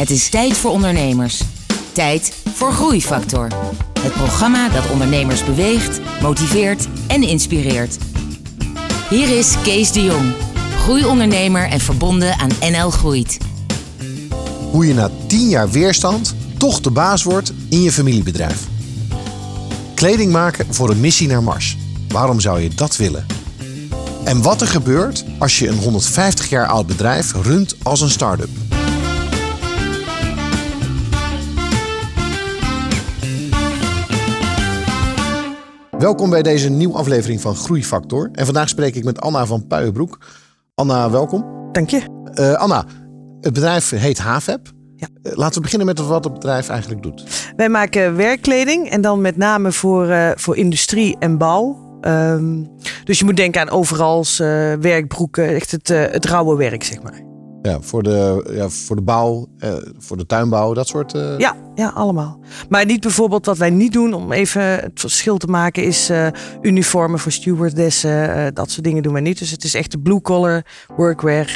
Het is tijd voor ondernemers. Tijd voor Groeifactor. Het programma dat ondernemers beweegt, motiveert en inspireert. Hier is Kees de Jong, groeiondernemer en verbonden aan NL Groeit. Hoe je na 10 jaar weerstand toch de baas wordt in je familiebedrijf. Kleding maken voor een missie naar Mars. Waarom zou je dat willen? En wat er gebeurt als je een 150 jaar oud bedrijf runt als een start-up. Welkom bij deze nieuwe aflevering van Groeifactor. En vandaag spreek ik met Anna van Puijenbroek. Anna, welkom. Dank je. Uh, Anna, het bedrijf heet HAVEP. Ja. Uh, laten we beginnen met wat het bedrijf eigenlijk doet. Wij maken werkkleding en dan met name voor, uh, voor industrie en bouw. Um, dus je moet denken aan overals werkbroeken, echt het, het rauwe werk, zeg maar. Ja, voor de, ja, voor de bouw, eh, voor de tuinbouw, dat soort. Uh... Ja, ja, allemaal. Maar niet bijvoorbeeld wat wij niet doen, om even het verschil te maken, is uh, uniformen voor stewardessen. dat soort dingen doen wij niet. Dus het is echt de blue collar workwear.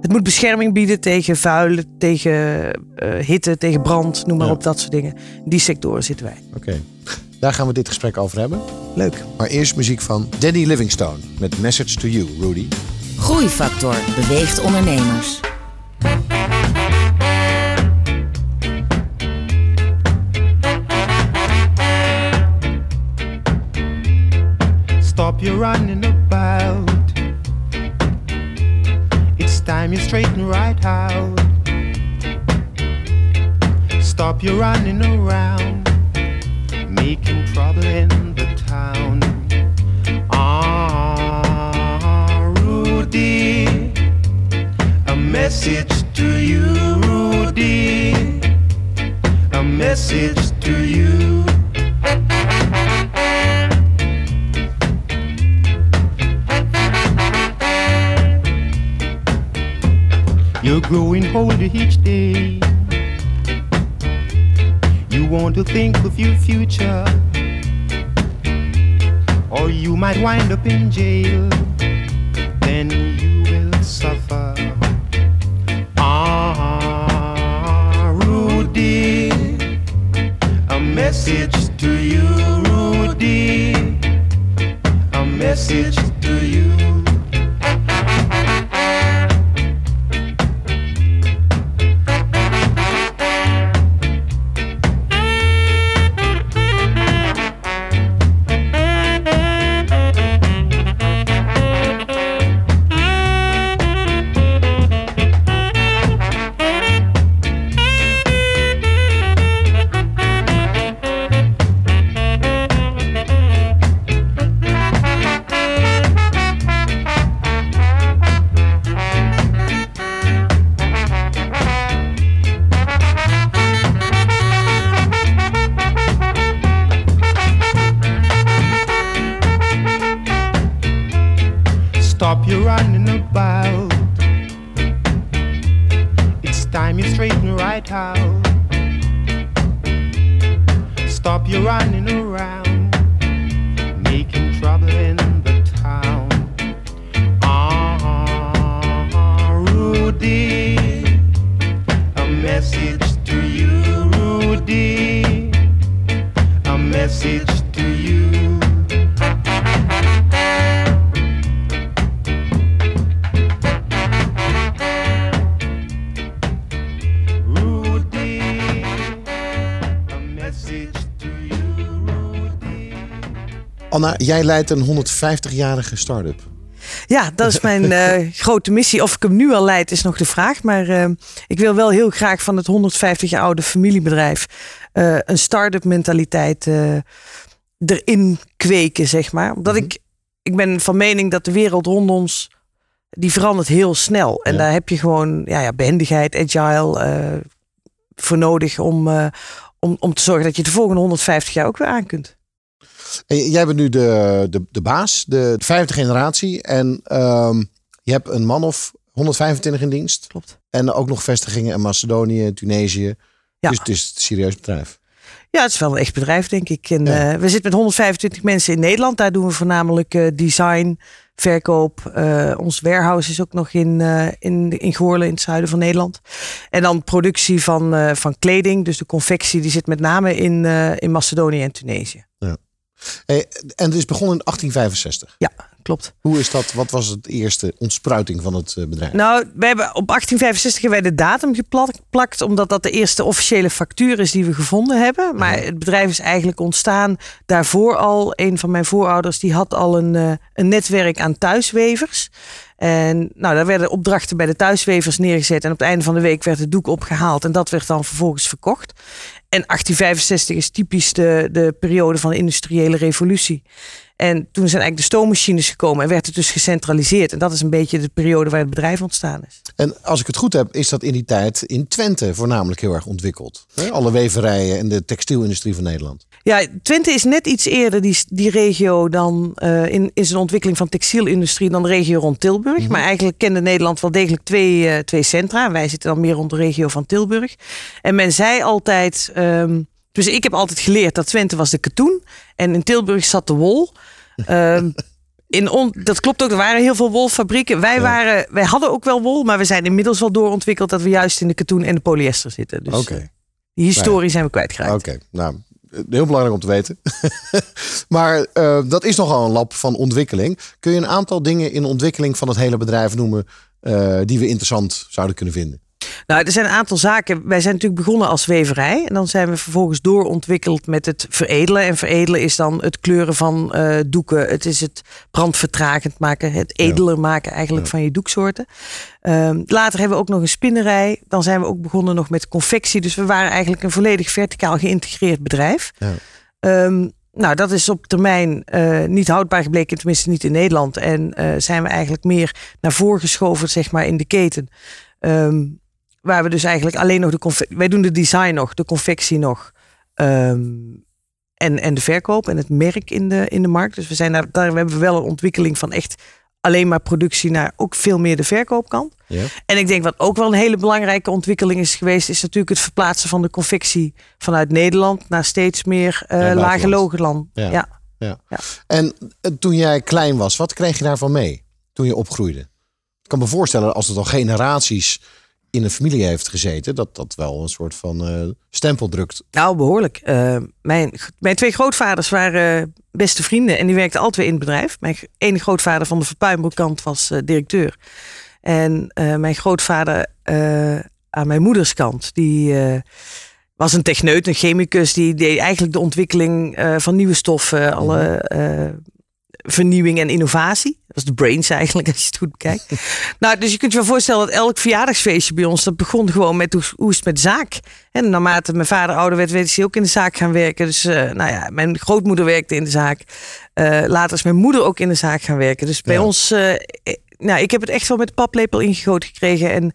het moet bescherming bieden tegen vuil, tegen hitte, tegen brand, noem maar Ja. op, dat soort dingen. In die sectoren zitten wij. Oké, daar gaan we dit gesprek over hebben. Leuk. Maar eerst muziek van Danny Livingstone met Message to You, Rudy. Groeifactor beweegt ondernemers. Stop your running about. It's time you straighten right out. Stop your running around, making trouble in the town. Ah, Rudy, a message to you, Rudy, a message to you. You're growing older each day. You want to think of your future, or you might wind up in jail. Then you will suffer. Ah, Rudy, a message to you, Rudy, a message jij leidt een 150-jarige start-up. Ja, dat is mijn eh, grote missie. Of ik hem nu al leid, is nog de vraag. Maar eh, ik wil wel heel graag van het 150 jaar oude familiebedrijf eh, een start-up mentaliteit erin kweken, zeg maar. Omdat ik, ik ben van mening dat de wereld rond ons, die verandert heel snel. En Ja. daar heb je gewoon ja, ja, behendigheid, agile voor nodig om, om, om te zorgen dat je de volgende 150 jaar ook weer aan kunt. Jij bent nu de, de, de baas, de vijfde generatie. En ehm, je hebt een man of 125 in dienst. Klopt. En ook nog vestigingen in Macedonië, Tunesië. Ja. Dus het is een serieus bedrijf. Ja, het is wel een echt bedrijf, denk ik. En, Ja. eh, we zitten met 125 mensen in Nederland. Daar doen we voornamelijk eh, design, verkoop. Eh, ons warehouse is ook nog in, in, in Goorlen, in het zuiden van Nederland. En dan productie van, van kleding. Dus de confectie die zit met name in, in Macedonië en Tunesië. Hey, en het is begonnen in 1865. Ja, klopt. Hoe is dat? Wat was het eerste ontspruiting van het eh, bedrijf? Nou, we hebben op 1865 hebben wij de datum geplakt, omdat dat de eerste officiële factuur is die we gevonden hebben. Maar het bedrijf is eigenlijk ontstaan daarvoor al. Een van mijn voorouders die had al een, eh, een netwerk aan thuiswevers. En nou, daar werden opdrachten bij de thuiswevers neergezet. En op het einde van de week werd het doek opgehaald. En dat werd dan vervolgens verkocht. En 1865 is typisch de, de periode van de industriële revolutie. En toen zijn eigenlijk de stoommachines gekomen en werd het dus gecentraliseerd. En dat is een beetje de periode waar het bedrijf ontstaan is. En als ik het goed heb, is dat in die tijd in Twente voornamelijk heel erg ontwikkeld. Hè? Alle weverijen en de textielindustrie van Nederland. Ja, Twente is net iets eerder die, die regio dan eh, in, in zijn ontwikkeling van textielindustrie dan de regio rond Tilburg. Maar eigenlijk kende Nederland wel degelijk twee, eh, twee centra. Wij zitten dan meer rond de regio van Tilburg. En men zei altijd. ehm, dus ik heb altijd geleerd dat Twente was de katoen en in Tilburg zat de wol. Ehm, in on, dat klopt ook, er waren heel veel wolfabrieken. Wij, waren, wij hadden ook wel wol, maar we zijn inmiddels wel doorontwikkeld dat we juist in de katoen en de polyester zitten. Dus Oké. eh, die historie zijn we kwijtgeraakt. Oké, nou, heel belangrijk om te weten. maar eh, dat is nogal een lab van ontwikkeling. Kun je een aantal dingen in de ontwikkeling van het hele bedrijf noemen eh, die we interessant zouden kunnen vinden? Nou, er zijn een aantal zaken. Wij zijn natuurlijk begonnen als weverij. En dan zijn we vervolgens doorontwikkeld met het veredelen. En veredelen is dan het kleuren van eh, doeken. Het is het brandvertragend maken. Het edeler maken eigenlijk van je doeksoorten. Ehm, later hebben we ook nog een spinnerij. Dan zijn we ook begonnen nog met confectie. Dus we waren eigenlijk een volledig verticaal geïntegreerd bedrijf. Ja. Ehm, nou, dat is op termijn eh, niet houdbaar gebleken, tenminste niet in Nederland. En eh, zijn we eigenlijk meer naar voren geschoven, zeg maar, in de keten. Ehm, waar we dus eigenlijk alleen nog de confectie... Wij doen de design nog, de confectie nog. ehm, en, en de verkoop en het merk in de, in de markt. Dus we, zijn daar, daar hebben we wel een ontwikkeling van echt alleen maar productie naar ook veel meer de verkoopkant. Ja. En ik denk wat ook wel een hele belangrijke ontwikkeling is geweest, is natuurlijk het verplaatsen van de confectie vanuit Nederland naar steeds meer eh lage logenland. Ja. Ja. Ja. Ja. En eh, toen jij klein was, wat kreeg je daarvan mee toen je opgroeide? Ik kan me voorstellen als het al generaties in een familie heeft gezeten, dat dat wel een soort van eh, stempel drukt. Nou, behoorlijk. Eh, mijn, mijn twee grootvaders waren beste vrienden en die werkten alle twee in het bedrijf. Mijn ene grootvader van de Verpuimbroekkant was eh, directeur. En eh, mijn grootvader eh, aan mijn moeders kant, die eh, was een techneut, een chemicus. Die deed eigenlijk de ontwikkeling eh, van nieuwe stoffen, alle eh, vernieuwing en innovatie. Dat was de brains eigenlijk, als je het goed bekijkt. nou, dus je kunt je wel voorstellen dat elk verjaardagsfeestje bij ons, dat begon gewoon met hoe, hoe is het met de zaak. En naarmate mijn vader ouder werd, werd hij ook in de zaak gaan werken. Dus eh, nou ja, mijn grootmoeder werkte in de zaak. Eh, later is mijn moeder ook in de zaak gaan werken. Dus bij Ja. ons, eh, nou, ik heb het echt wel met paplepel ingegoten gekregen. En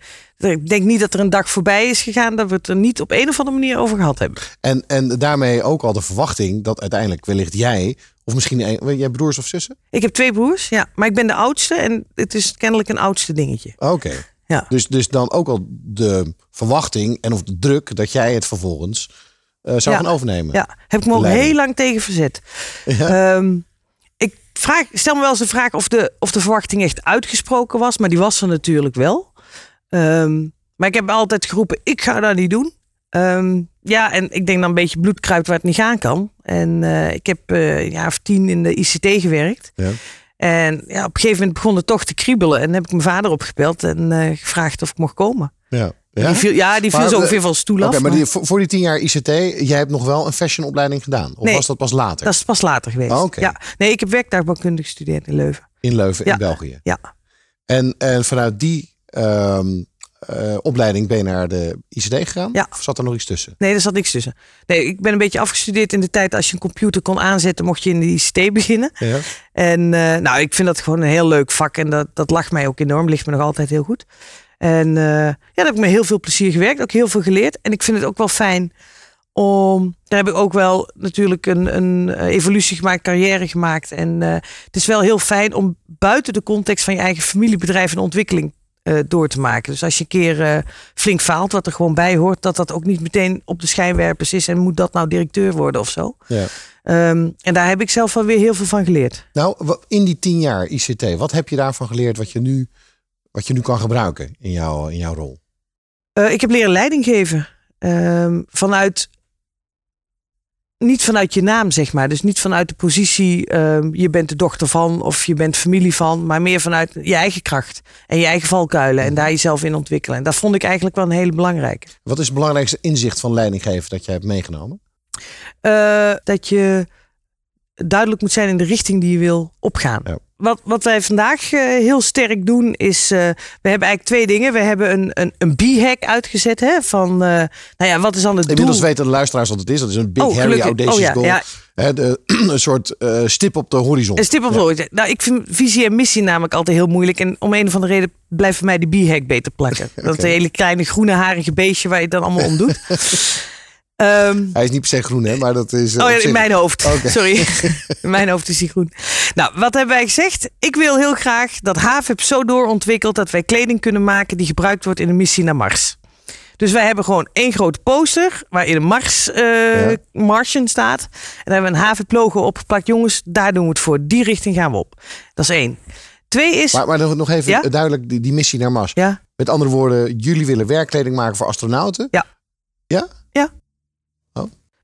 ik denk niet dat er een dag voorbij is gegaan dat we het er niet op een of andere manier over gehad hebben. En, en daarmee ook al de verwachting dat uiteindelijk wellicht jij, of misschien een, jij broers of zussen? Ik heb twee broers, ja, maar ik ben de oudste en het is kennelijk een oudste dingetje. Oké. Ja. Dus, dus dan ook al de verwachting en of de druk dat jij het vervolgens eh, zou Ja. gaan overnemen. Ja, heb ik me ook heel lang tegen verzet. Ehm, ik vraag, stel me wel eens de vraag of de, of de verwachting echt uitgesproken was, maar die was er natuurlijk wel. Ehm, maar ik heb altijd geroepen, ik ga dat niet doen. Ehm, ja, en ik denk dan een beetje bloed kruipt waar het niet gaan kan. En eh, ik heb eh, een jaar of tien in de ICT gewerkt. Ja. En ja, op een gegeven moment begon het toch te kriebelen. En heb ik mijn vader opgebeld en eh, gevraagd of ik mocht komen. Ja. Die viel, ja, die viel Maar, zo ongeveer van stoel af. maar maar die, voor, die tien jaar ICT, jij hebt nog wel een fashionopleiding gedaan? Of Nee, was dat pas later? Dat is pas later geweest. Oh, ja. Nee, ik heb werktuigbouwkunde gestudeerd in Leuven. In Leuven Ja. in België. Ja. En, en vanuit die ehm, eh, opleiding ben je naar de ICT gegaan? Ja. Of zat er nog iets tussen? Nee, er zat niks tussen. Nee, ik ben een beetje afgestudeerd in de tijd als je een computer kon aanzetten, mocht je in de ICT beginnen. Ja. En eh, nou, ik vind dat gewoon een heel leuk vak en dat, dat lag mij ook enorm, ligt me nog altijd heel goed. En eh, ja, daar heb ik met heel veel plezier gewerkt, ook heel veel geleerd. En ik vind het ook wel fijn om, daar heb ik ook wel natuurlijk een, een eh, evolutie gemaakt, carrière gemaakt. En eh, het is wel heel fijn om buiten de context van je eigen familiebedrijf en ontwikkeling door te maken. Dus als je een keer flink faalt, wat er gewoon bij hoort, dat dat ook niet meteen op de schijnwerpers is en moet dat nou directeur worden of zo. Ja. Ehm, en daar heb ik zelf wel weer heel veel van geleerd. Nou, in die tien jaar ICT, wat heb je daarvan geleerd wat je nu, wat je nu kan gebruiken in jouw, in jouw rol? Eh, ik heb leren leiding geven. Ehm, vanuit. Niet vanuit je naam, zeg maar. Dus niet vanuit de positie. ehm, je bent de dochter van of je bent familie van. Maar meer vanuit je eigen kracht. En je eigen valkuilen. En daar jezelf in ontwikkelen. En dat vond ik eigenlijk wel een hele belangrijke. Wat is het belangrijkste inzicht van leidinggeven dat jij hebt meegenomen? Eh, dat je duidelijk moet zijn in de richting die je wil opgaan. Ja. Wat, wat wij vandaag eh, heel sterk doen is, eh, we hebben eigenlijk twee dingen. We hebben een, een, een B-hack uitgezet hè, van, eh, nou ja, wat is dan het Inmiddels doel? weten de luisteraars wat het is. Dat is een Big Oh, Harry. Audacious Oh, ja, Goal. ja. Hè, de, een soort stip op de horizon. Een stip op de horizon. Nou, ik vind visie en missie namelijk altijd heel moeilijk. En om een of andere reden blijft voor mij die B-hack beter plakken. Dat hele kleine groene harige beestje waar je het dan allemaal om doet. Ehm, Hij is niet per se groen, hè, maar dat is. eh, Oh ja, in mijn hoofd. Sorry. In mijn hoofd is die groen. Nou, wat hebben wij gezegd? Ik wil heel graag dat HAVIP zo doorontwikkelt dat wij kleding kunnen maken die gebruikt wordt in de missie naar Mars. Dus wij hebben gewoon één grote poster waarin een Mars Ja. Martian staat. En daar hebben we een HAVIP logo opgeplakt. Jongens, daar doen we het voor. Die richting gaan we op. Dat is één. Twee is... Maar, maar nog nog even Ja? duidelijk, die, die missie naar Mars. ja, Met andere woorden, jullie willen werkkleding maken voor astronauten. Ja. Ja?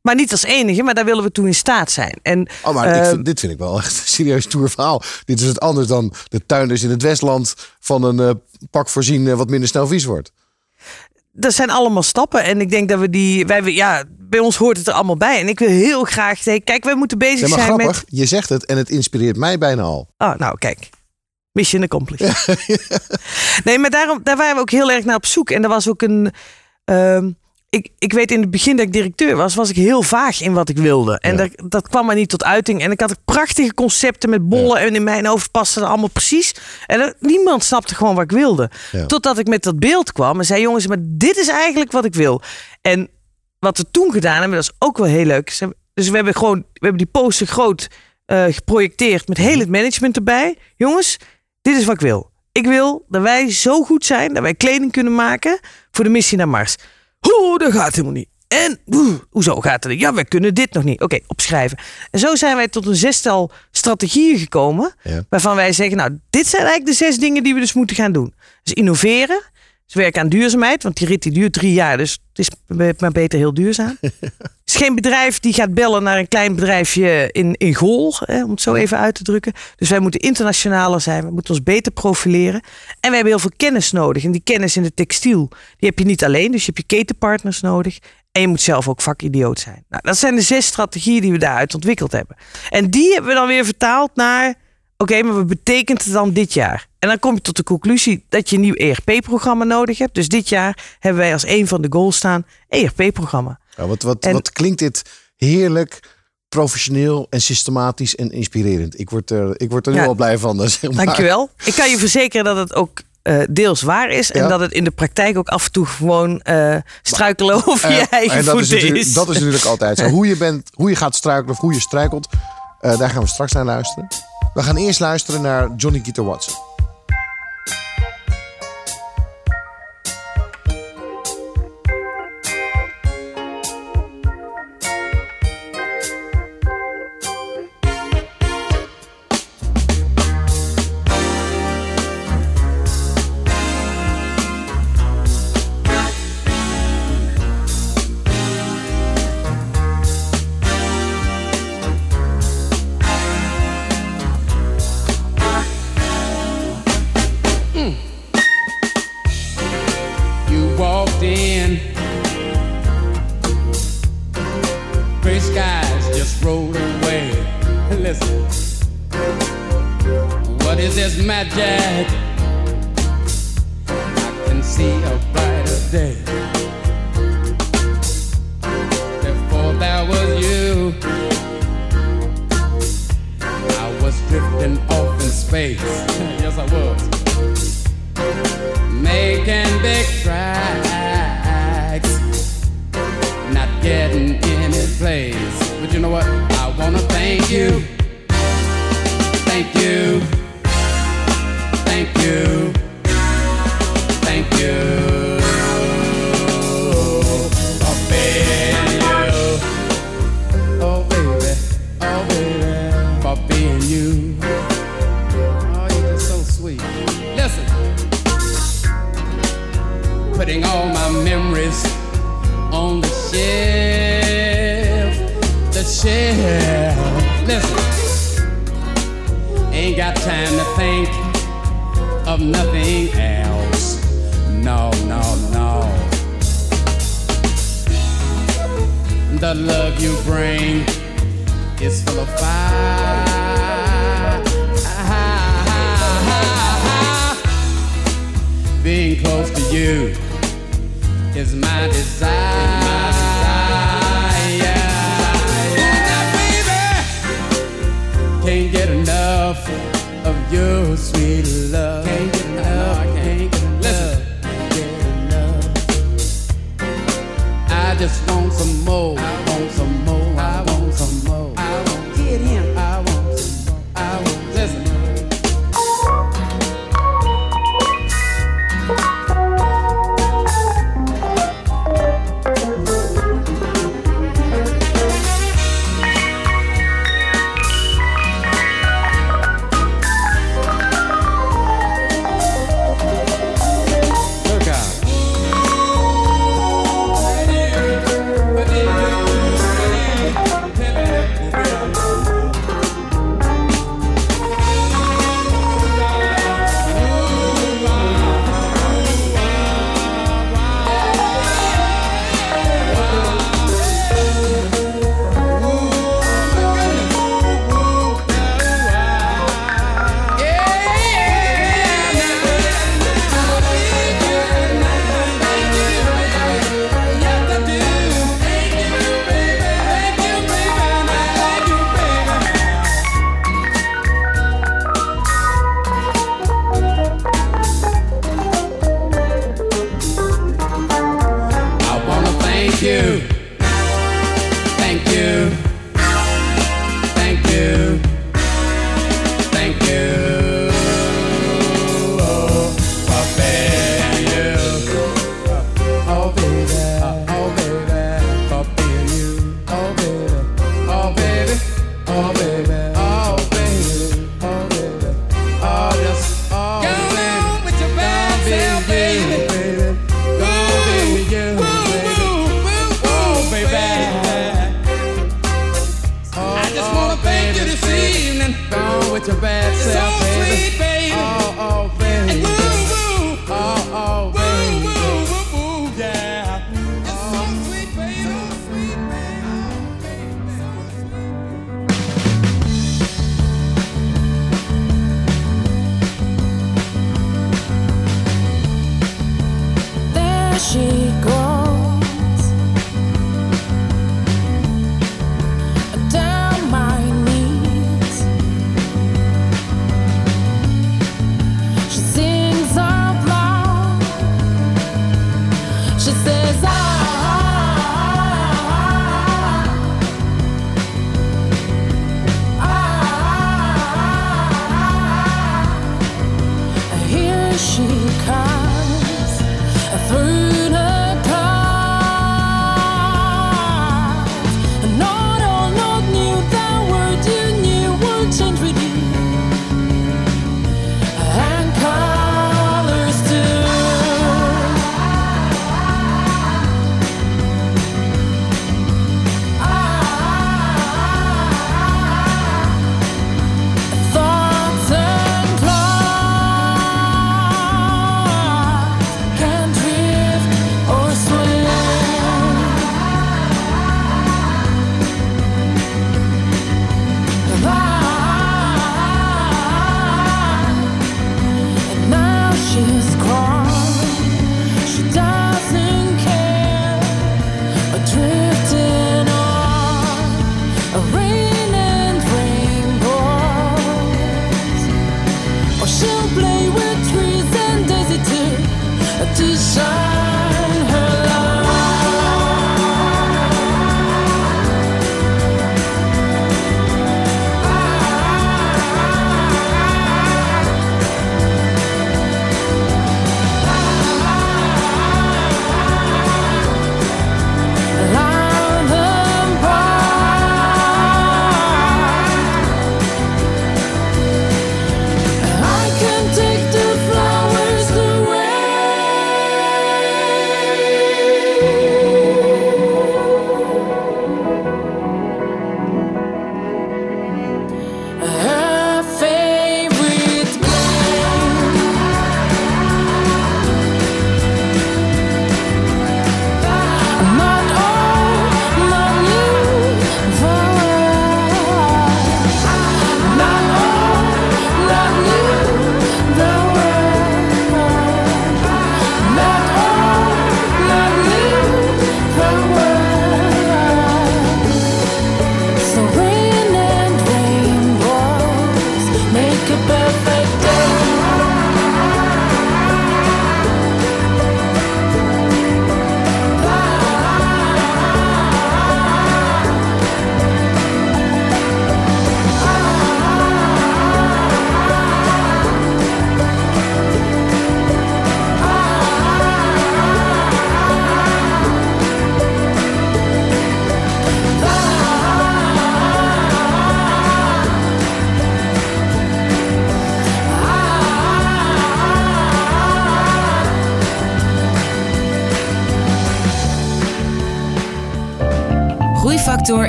Maar niet als enige, maar daar willen we toe in staat zijn. En Oh, maar ik vind, dit vind ik wel echt een serieus stoer verhaal. Dit is het anders dan de tuinders in het Westland van een eh, pak voorzien eh, wat minder snel vies wordt. dat zijn allemaal stappen. En ik denk dat we die. Wij, ja, bij ons hoort het er allemaal bij. En ik wil heel graag. zeggen, Kijk, wij moeten bezig Ja, maar zijn grappig, met. je zegt het en het inspireert mij bijna al. Oh, nou, kijk. Mission accomplished. nee, maar daarom, daar waren we ook heel erg naar op zoek. En er was ook een. ehm, ik, ik weet in het begin dat ik directeur was, was ik heel vaag in wat ik wilde. En Ja. dat, dat kwam maar niet tot uiting. En ik had prachtige concepten met bollen. En in mijn hoofd paste het allemaal precies. En niemand snapte gewoon wat ik wilde. Ja. Totdat ik met dat beeld kwam en zei: Jongens, maar dit is eigenlijk wat ik wil. En wat we toen gedaan hebben, dat is ook wel heel leuk. Dus we hebben gewoon, we hebben die poster groot eh, geprojecteerd met heel het management erbij. Jongens, dit is wat ik wil. Ik wil dat wij zo goed zijn dat wij kleding kunnen maken voor de missie naar Mars. Hoe, dat gaat helemaal niet. En oeh, hoezo gaat het? niet? Ja, wij kunnen dit nog niet. Oké, opschrijven. En zo zijn wij tot een zestal strategieën gekomen. Ja. Waarvan wij zeggen, nou, dit zijn eigenlijk de zes dingen die we dus moeten gaan doen. Dus innoveren. Dus werken aan duurzaamheid. Want die rit die duurt drie jaar. Dus het is maar beter heel duurzaam. Het is geen bedrijf die gaat bellen naar een klein bedrijfje in, in Gool. Hè, om het zo even uit te drukken. Dus wij moeten internationaler zijn. We moeten ons beter profileren. En we hebben heel veel kennis nodig. En die kennis in de textiel, die heb je niet alleen. Dus je hebt je ketenpartners nodig. En je moet zelf ook vakidioot zijn. Nou, dat zijn de zes strategieën die we daaruit ontwikkeld hebben. En die hebben we dan weer vertaald naar... Oké, maar wat betekent het dan dit jaar? En dan kom je tot de conclusie dat je een nieuw ERP-programma nodig hebt. Dus dit jaar hebben wij als een van de goals staan ERP-programma. Ja, wat, wat, En- wat klinkt dit heerlijk, professioneel en systematisch en inspirerend. Ik word er, ik word er nu Ja. al blij van. Zeg maar. Dankjewel. Ik kan je verzekeren dat het ook eh, deels waar is. En Ja. dat het in de praktijk ook af en toe gewoon eh, struikelen over je Eh, eigen en dat is, dat is natuurlijk altijd zo. Hoe je, bent, hoe je gaat struikelen of hoe je struikelt, daar gaan we straks naar luisteren. We gaan eerst luisteren naar Johnny Guitar Watson. Off in space. yes, I was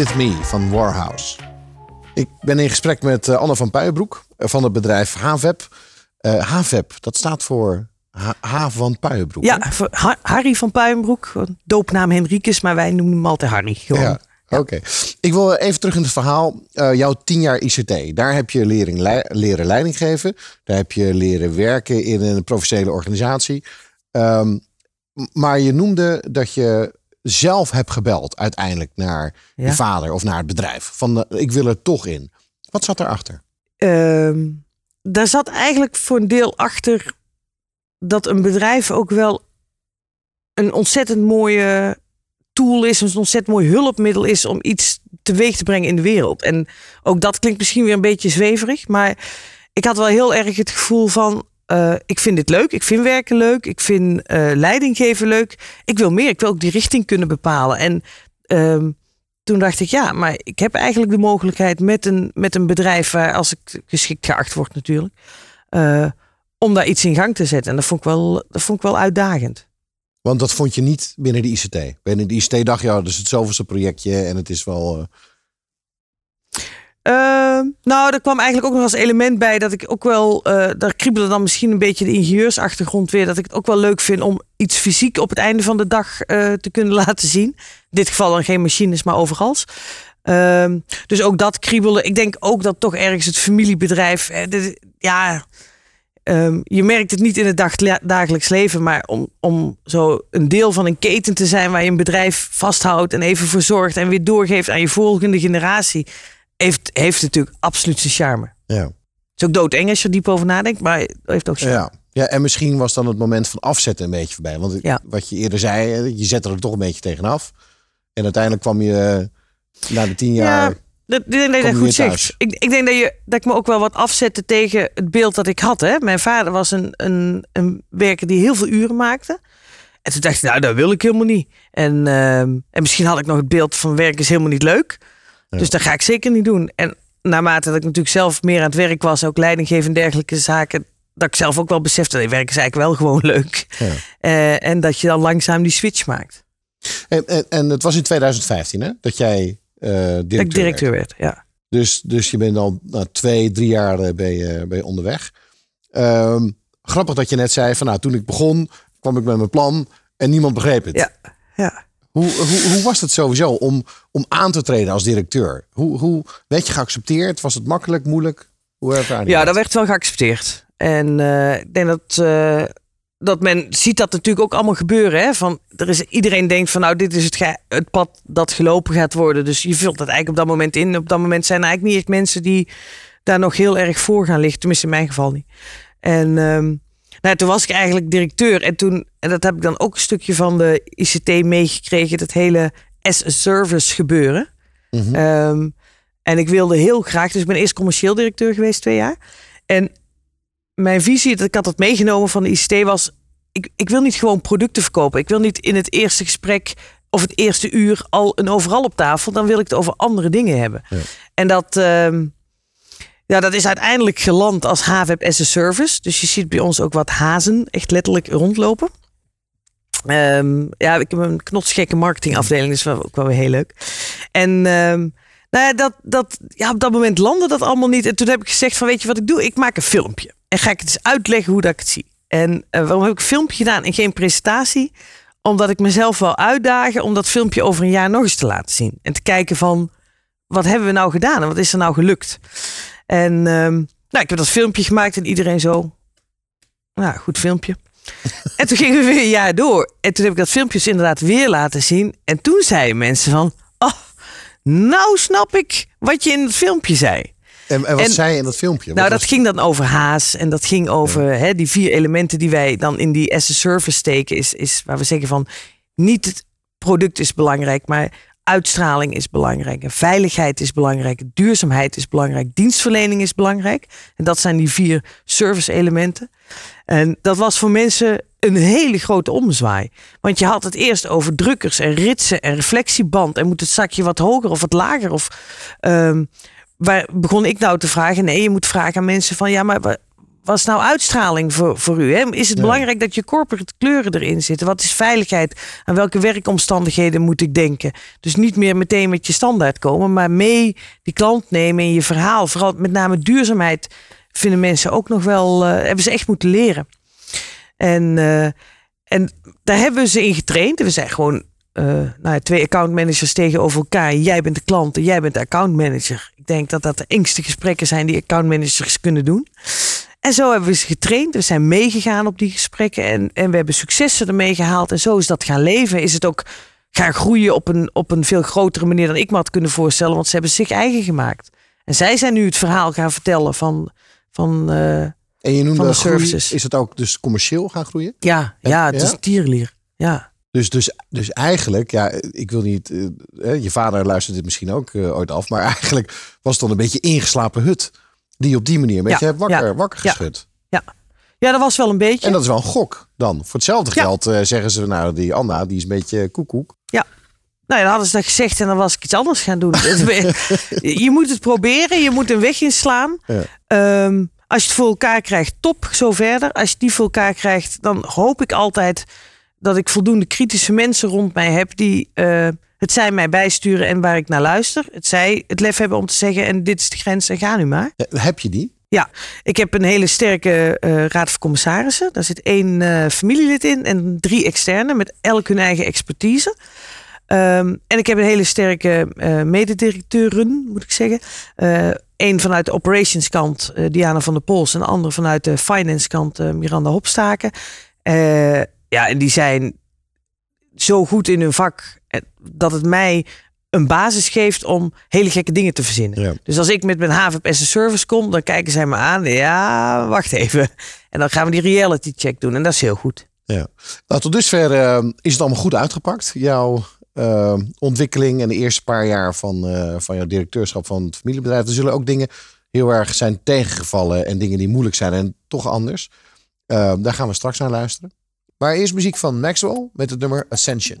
With Me van Warhouse. Ik ben in gesprek met eh, Anne van Puijenbroek eh, van het bedrijf HVEP. Eh HVEP, dat staat voor H, H van Puijenbroek. hè? Ja, voor Ha- Harry van Puijenbroek. Doopnaam Henricus, maar wij noemen hem altijd Harry. Gewoon. Ja, oké. Ik wil even terug in het verhaal. Eh, jouw tien jaar ICT. Daar heb je lering, lei- leren leiding geven. Daar heb je leren werken in een professionele organisatie. Ehm, maar je noemde dat je zelf hebt gebeld uiteindelijk naar je vader of naar het bedrijf. Van eh, ik wil er toch in. Wat zat daarachter? Ehm, daar zat eigenlijk voor een deel achter dat een bedrijf ook wel een ontzettend mooie tool is, een ontzettend mooi hulpmiddel is om iets teweeg te brengen in de wereld. En ook dat klinkt misschien weer een beetje zweverig, maar ik had wel heel erg het gevoel van. Eh, ik vind dit leuk, ik vind werken leuk, ik vind geven leuk. Ik wil meer, ik wil ook die richting kunnen bepalen. En ehm, toen dacht ik, ja, maar ik heb eigenlijk de mogelijkheid met een, met een bedrijf, waar, als ik geschikt geacht word natuurlijk, eh, om daar iets in gang te zetten. En dat vond ik wel, dat vond ik wel uitdagend. Want dat vond je niet binnen de ICT. Binnen de ICT dacht je, ja, dus het zoveelste projectje en het is wel... eh, Ehm, nou, er kwam eigenlijk ook nog als element bij dat ik ook wel, eh, daar kriebelde dan misschien een beetje de ingenieursachtergrond weer, dat ik het ook wel leuk vind om iets fysiek op het einde van de dag eh, te kunnen laten zien. In dit geval dan geen machines, maar overals. Ehm, dus ook dat kriebelde. Ik denk ook dat toch ergens het familiebedrijf, eh, ja, ehm, je merkt het niet in het dag, dagelijks leven, maar om, om zo een deel van een keten te zijn waar je een bedrijf vasthoudt en even verzorgt en weer doorgeeft aan je volgende generatie, heeft, heeft natuurlijk absoluut zijn charme. Ja. Het is ook doodeng als je er diep over nadenkt, maar heeft ook charme. Ja. ja, en misschien was dan het moment van afzetten een beetje voorbij. Want Ja. wat je eerder zei, je zette er toch een beetje tegenaf. En uiteindelijk kwam je eh, na de tien jaar... Ja, dat, ik denk dat je goed zegt. Ik, ik denk dat, je, dat ik me ook wel wat afzette tegen het beeld dat ik had. Hè. Mijn vader was een, een, een werker die heel veel uren maakte. En toen dacht ik, nou, dat wil ik helemaal niet. En, ehm, en misschien had ik nog het beeld van werk is helemaal niet leuk. Dus dat ga ik zeker niet doen. En naarmate dat ik natuurlijk zelf meer aan het werk was, ook leidinggeven en dergelijke zaken, dat ik zelf ook wel besefte, dat werk is eigenlijk wel gewoon leuk. Ja. Eh, en dat je dan langzaam die switch maakt. En, en, en het was in 2015 hè, dat jij eh directeur, dat ik directeur werd. werd, ja. Dus, dus je bent al na twee, drie jaar eh, ben je, ben je onderweg. Ehm, grappig dat je net zei van nou, toen ik begon, kwam ik met mijn plan en niemand begreep het. Ja, ja. Hoe, hoe, hoe was het sowieso om, om aan te treden als directeur? Hoe, hoe werd je geaccepteerd? Was het makkelijk, moeilijk? Hoe ervaar je Ja, dat werd wel geaccepteerd. En eh, ik denk dat, eh, dat men ziet dat natuurlijk ook allemaal gebeuren. Hè? Van, er is, iedereen denkt van nou, dit is het, het pad dat gelopen gaat worden. Dus je vult dat eigenlijk op dat moment in. Op dat moment zijn er eigenlijk niet echt mensen die daar nog heel erg voor gaan liggen. Tenminste in mijn geval niet. En ehm, nou, toen was ik eigenlijk directeur. En toen, en dat heb ik dan ook een stukje van de ICT meegekregen. Dat hele as-a-service gebeuren. Ehm, en ik wilde heel graag, dus ik ben eerst commercieel directeur geweest twee jaar. En mijn visie, dat ik had dat meegenomen van de ICT, was: ik, ik wil niet gewoon producten verkopen. Ik wil niet in het eerste gesprek of het eerste uur al een overal op tafel. Dan wil ik het over andere dingen hebben. En dat, ehm, ja, dat is uiteindelijk geland als HVAP as a service. Dus je ziet bij ons ook wat hazen echt letterlijk rondlopen. Ehm, ja, ik heb een knotsgekke marketingafdeling, dus ook wel weer heel leuk. En ehm, nou ja, dat, dat, ja, op dat moment landde dat allemaal niet. En toen heb ik gezegd van, weet je wat ik doe? Ik maak een filmpje. En ga ik het eens uitleggen hoe dat ik het zie. En eh, waarom heb ik een filmpje gedaan en geen presentatie? Omdat ik mezelf wel uitdagen om dat filmpje over een jaar nog eens te laten zien. En te kijken van, wat hebben we nou gedaan en wat is er nou gelukt? En ehm, nou, ik heb dat filmpje gemaakt en iedereen zo, nou, goed filmpje. En toen gingen we weer een jaar door. En toen heb ik dat filmpje dus inderdaad weer laten zien. En toen zeiden mensen van... Oh, nou snap ik wat je in het filmpje zei. En, en wat En- zei je in dat filmpje? Nou, dat was- ging dan over haas. En dat ging over hè, die vier elementen die wij dan in die as a service steken. Is, is waar we zeggen van... Niet het product is belangrijk, maar uitstraling is belangrijk. Veiligheid is belangrijk. Duurzaamheid is belangrijk. Dienstverlening is belangrijk. En dat zijn die vier service elementen. En dat was voor mensen een hele grote omzwaai. Want je had het eerst over drukkers en ritsen en reflectieband. En moet het zakje wat hoger of wat lager? Of ehm, waar begon ik nou te vragen? Nee, je moet vragen aan mensen van ja, maar wa- wat is nou uitstraling voor, voor u? Hè? Is het Ja. belangrijk dat je corporate kleuren erin zitten? Wat is veiligheid? Aan welke werkomstandigheden moet ik denken? Dus niet meer meteen met je standaard komen, maar mee die klant nemen in je verhaal. Vooral met name duurzaamheid vinden mensen ook nog wel, eh, hebben ze echt moeten leren. En, eh, en daar hebben we ze in getraind. We zijn gewoon eh, nou ja, twee accountmanagers tegenover elkaar. Jij bent de klant en jij bent de accountmanager. Ik denk dat dat de engste gesprekken zijn die accountmanagers kunnen doen. En zo hebben we ze getraind. We zijn meegegaan op die gesprekken. En, en we hebben successen ermee gehaald. En zo is dat gaan leven. Is het ook gaan groeien op een, op een veel grotere manier dan ik me had kunnen voorstellen. Want ze hebben zich eigen gemaakt. En zij zijn nu het verhaal gaan vertellen van... van eh, en je noemde van de groei. services. Is het ook dus commercieel gaan groeien? ja, ja, het is Ja? tierlier. Ja. Dus, dus, dus eigenlijk, ja, ik wil niet. eh, je vader luistert dit misschien ook eh, ooit af, maar eigenlijk was het dan een beetje ingeslapen hut. Die op die manier een beetje Ja, hebt wakker, ja, wakker ja. geschud. Ja. ja, dat was wel een beetje. En dat is wel een gok dan. Voor hetzelfde Ja. geld eh, zeggen ze, nou, die Anna, die is een beetje koekoek. Nou ja, dan hadden ze dat gezegd en dan was ik iets anders gaan doen. je moet het proberen, je moet een weg inslaan. Ja. Ehm, als je het voor elkaar krijgt, top, zo verder. Als je het niet voor elkaar krijgt, dan hoop ik altijd dat ik voldoende kritische mensen rond mij heb die eh, het zij mij bijsturen en waar ik naar luister. Het zij het lef hebben om te zeggen en dit is de grens en ga nu maar. Eh, heb je die? Ja, ik heb een hele sterke eh, raad van commissarissen. Daar zit één eh, familielid in en drie externe met elk hun eigen expertise. Ehm, en ik heb een hele sterke eh mededirecteuren, moet ik zeggen. Eén vanuit de operations kant, Diana van der Pols. En de andere vanuit de finance kant, Miranda Hopstaken. Ja, en die zijn zo goed in hun vak eh, dat het mij een basis geeft om hele gekke dingen te verzinnen. Ja. Dus als ik met mijn HVP as a service kom, dan kijken zij me aan. Ja, wacht even. En dan gaan we die reality check doen. En dat is heel goed. Ja. Nou, tot dusver eh, is het allemaal goed uitgepakt. Jouw eh, ontwikkeling en de eerste paar jaar van, van jouw directeurschap van het familiebedrijf. Er zullen ook dingen heel erg zijn tegengevallen en dingen die moeilijk zijn en toch anders. Daar gaan we straks naar luisteren. Maar eerst muziek van Maxwell met het nummer Ascension.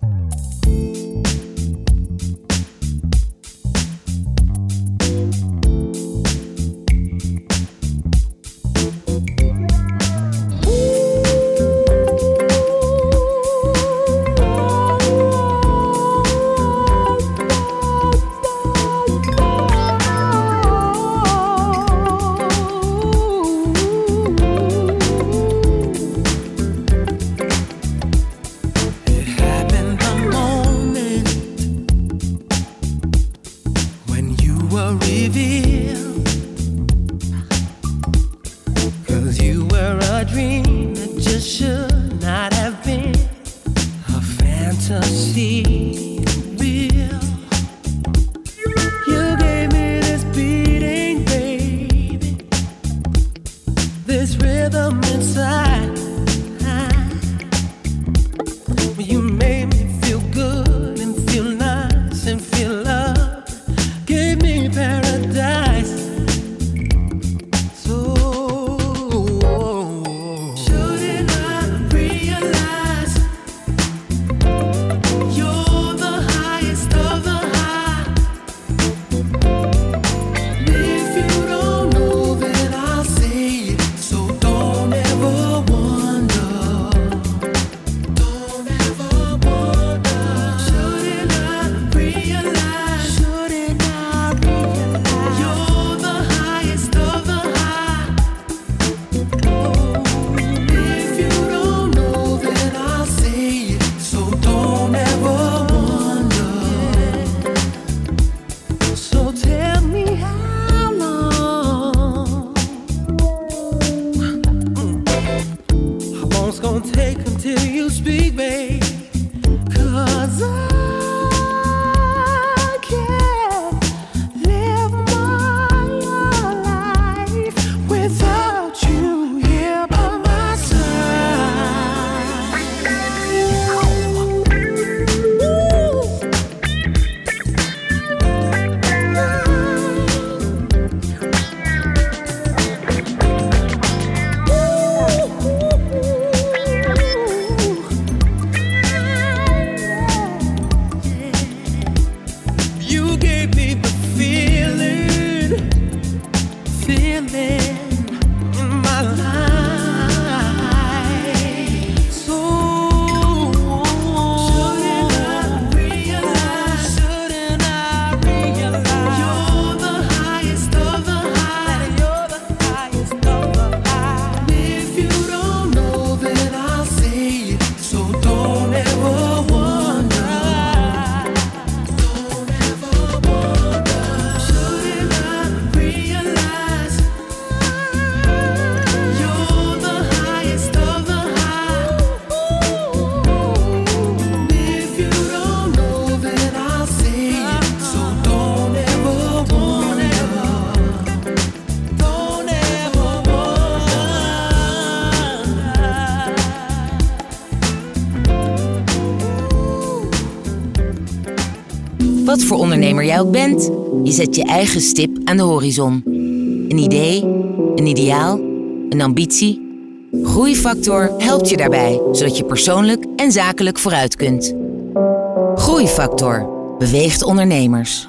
Jij ook bent, je zet je eigen stip aan de horizon. Een idee, een ideaal, een ambitie. Groeifactor helpt je daarbij, zodat je persoonlijk en zakelijk vooruit kunt. Groeifactor beweegt ondernemers.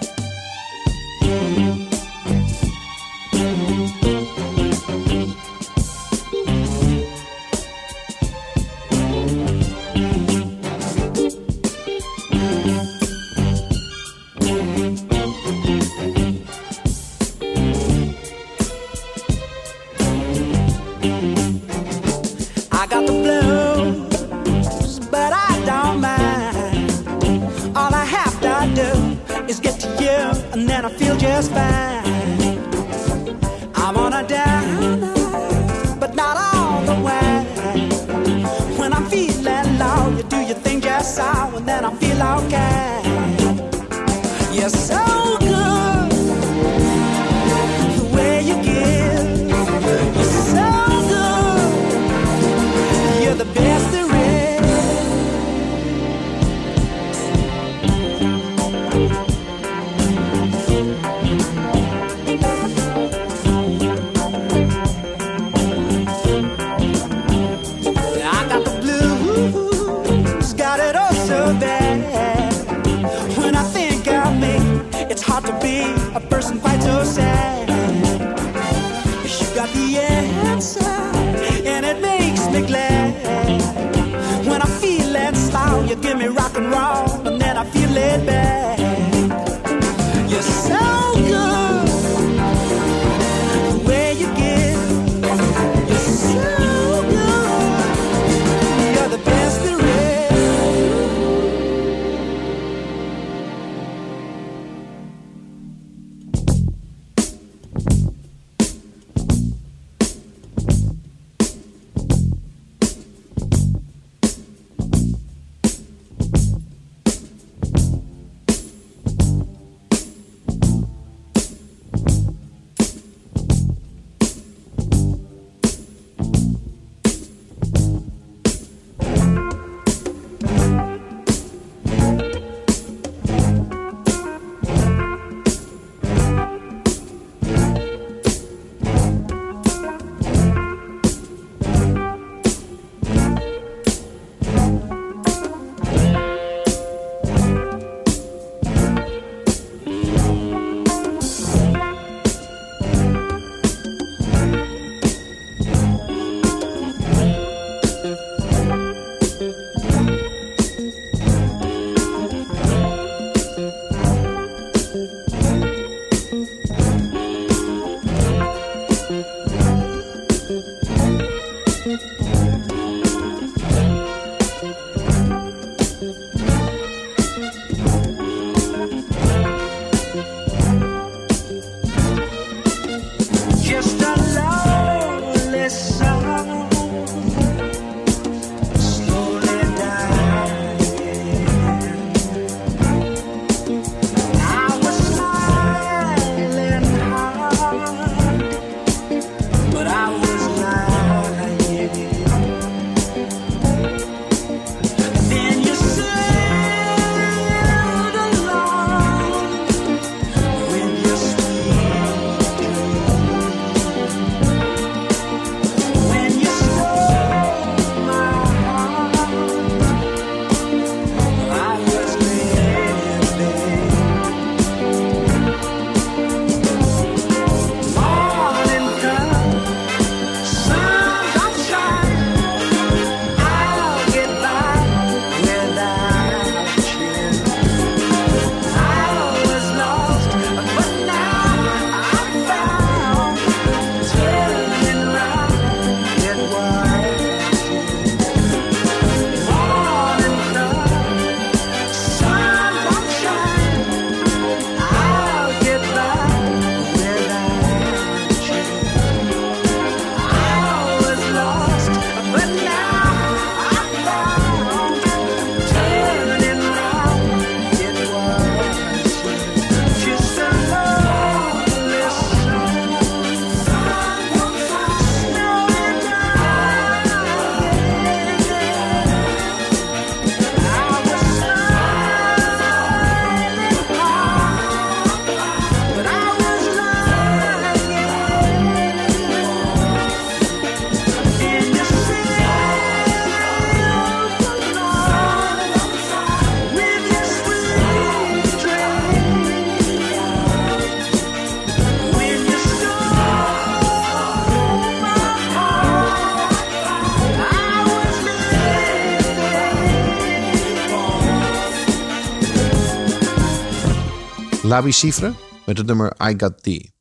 La Bicifre met het nummer I Got Thee.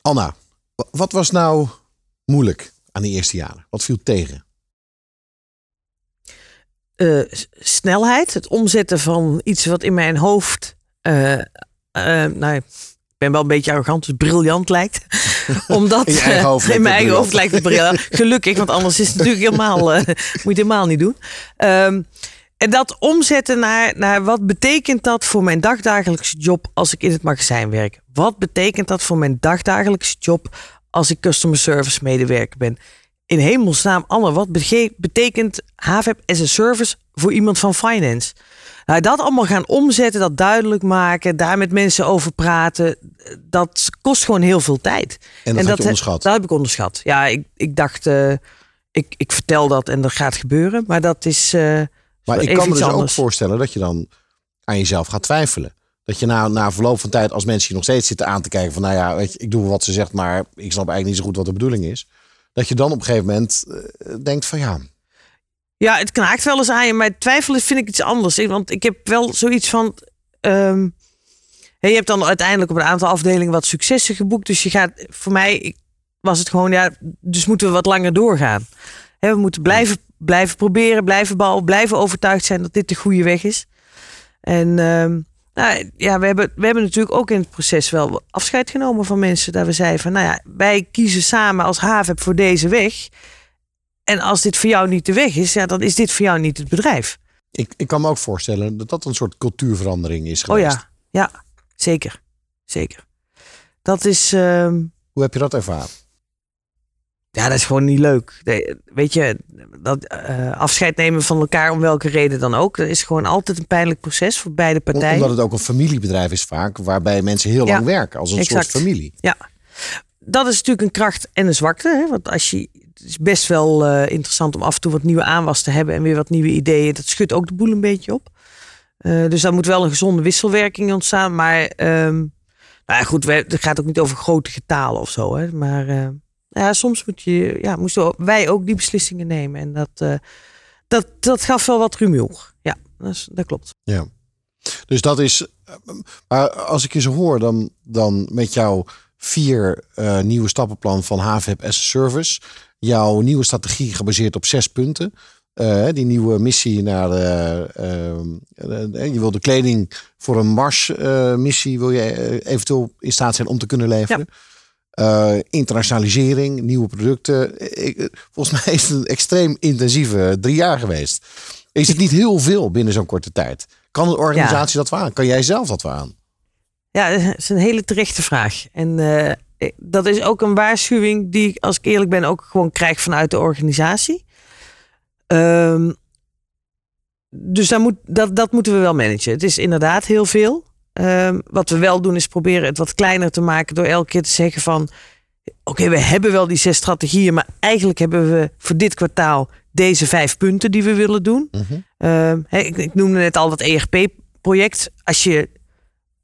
Anna, wa- wat was nou moeilijk aan die eerste jaren? Wat viel tegen? eh, snelheid, het omzetten van iets wat in mijn hoofd, eh, nou, ik ben wel een beetje arrogant, dus briljant lijkt. Omdat In eigen hoofd in mijn eigen hoofd lijkt het briljant. Gelukkig, want anders is het natuurlijk helemaal, moet je het helemaal niet doen. Ehm, en dat omzetten naar, naar wat betekent dat voor mijn dagdagelijkse job als ik in het magazijn werk? Wat betekent dat voor mijn dagdagelijkse job als ik customer service medewerker ben? In hemelsnaam, Anne, wat betekent HVAP as a service voor iemand van finance? Nou, dat allemaal gaan omzetten, dat duidelijk maken, daar met mensen over praten, dat kost gewoon heel veel tijd. En dat he- onderschat. Dat heb ik onderschat. Ja, ik, ik dacht, eh, ik, ik vertel dat en dat gaat gebeuren, maar dat is. eh, Maar ik kan me dus ook voorstellen dat je dan aan jezelf gaat twijfelen. Dat je na, na verloop van tijd, als mensen je nog steeds zitten aan te kijken van, nou ja, weet je, ik doe wat ze zegt, maar ik snap eigenlijk niet zo goed wat de bedoeling is. Dat je dan op een gegeven moment eh, denkt van ja, Ja, het knaakt wel eens aan je, maar twijfelen vind ik iets anders. Want ik heb wel zoiets van. ehm, je hebt dan uiteindelijk op een aantal afdelingen wat successen geboekt. Dus je gaat, voor mij was het gewoon, ja, dus moeten we wat langer doorgaan. We moeten blijven, blijven proberen, blijven bouwen, blijven overtuigd zijn dat dit de goede weg is. En ehm, nou, ja, we hebben, we hebben natuurlijk ook in het proces wel afscheid genomen van mensen. Dat we zeiden van, nou ja, wij kiezen samen als HAVEP voor deze weg. En als dit voor jou niet de weg is, ja, dan is dit voor jou niet het bedrijf. ik, ik kan me ook voorstellen dat dat een soort cultuurverandering is Oh geweest. ja, ja, zeker. Zeker. Dat is, ehm, Hoe heb je dat ervaren? Ja, dat is gewoon niet leuk. Weet je, dat eh, afscheid nemen van elkaar om welke reden dan ook, dat is gewoon altijd een pijnlijk proces voor beide partijen. Omdat het ook een familiebedrijf is vaak, waarbij mensen heel Ja, lang werken als een exact. soort familie. Ja, dat is natuurlijk een kracht en een zwakte. Hè? Want als je, het is best wel eh, interessant om af en toe wat nieuwe aanwas te hebben en weer wat nieuwe ideeën. Dat schudt ook de boel een beetje op. Eh, dus daar moet wel een gezonde wisselwerking ontstaan. Maar ehm, nou ja, goed, we, het gaat ook niet over grote getalen of zo. Hè? Maar eh, ja, soms moet je, ja, moesten wij ook die beslissingen nemen. En dat, eh, dat, dat gaf wel wat rumoer. Ja, dat, is- dat klopt. Ja. Dus dat is. Maar als ik je zo hoor, dan, dan met jouw vier eh, nieuwe stappenplan van HVP as a Service. Jouw nieuwe strategie gebaseerd op zes punten. eh, die nieuwe missie naar de. eh, je wil de kleding voor een Mars-missie. wil je eventueel in staat zijn om te kunnen leveren. Eh, internationalisering, nieuwe producten. Ik, eh, volgens mij is het een extreem intensieve drie jaar geweest. Is het niet heel veel binnen zo'n korte tijd? Kan een organisatie dat wel aan? Kan jij zelf dat wel aan? Ja, dat is een hele terechte vraag. En eh, dat is ook een waarschuwing die ik, als ik eerlijk ben, ook gewoon krijg vanuit de organisatie. Ehm, dus daar moet, dat, dat moeten we wel managen. Het is inderdaad heel veel. Ehm, wat we wel doen is proberen het wat kleiner te maken door elke keer te zeggen van... Oké, we hebben wel die zes strategieën, maar eigenlijk hebben we voor dit kwartaal deze vijf punten die we willen doen. Ehm, hè, ik, ik noemde net al dat ERP-project. Als je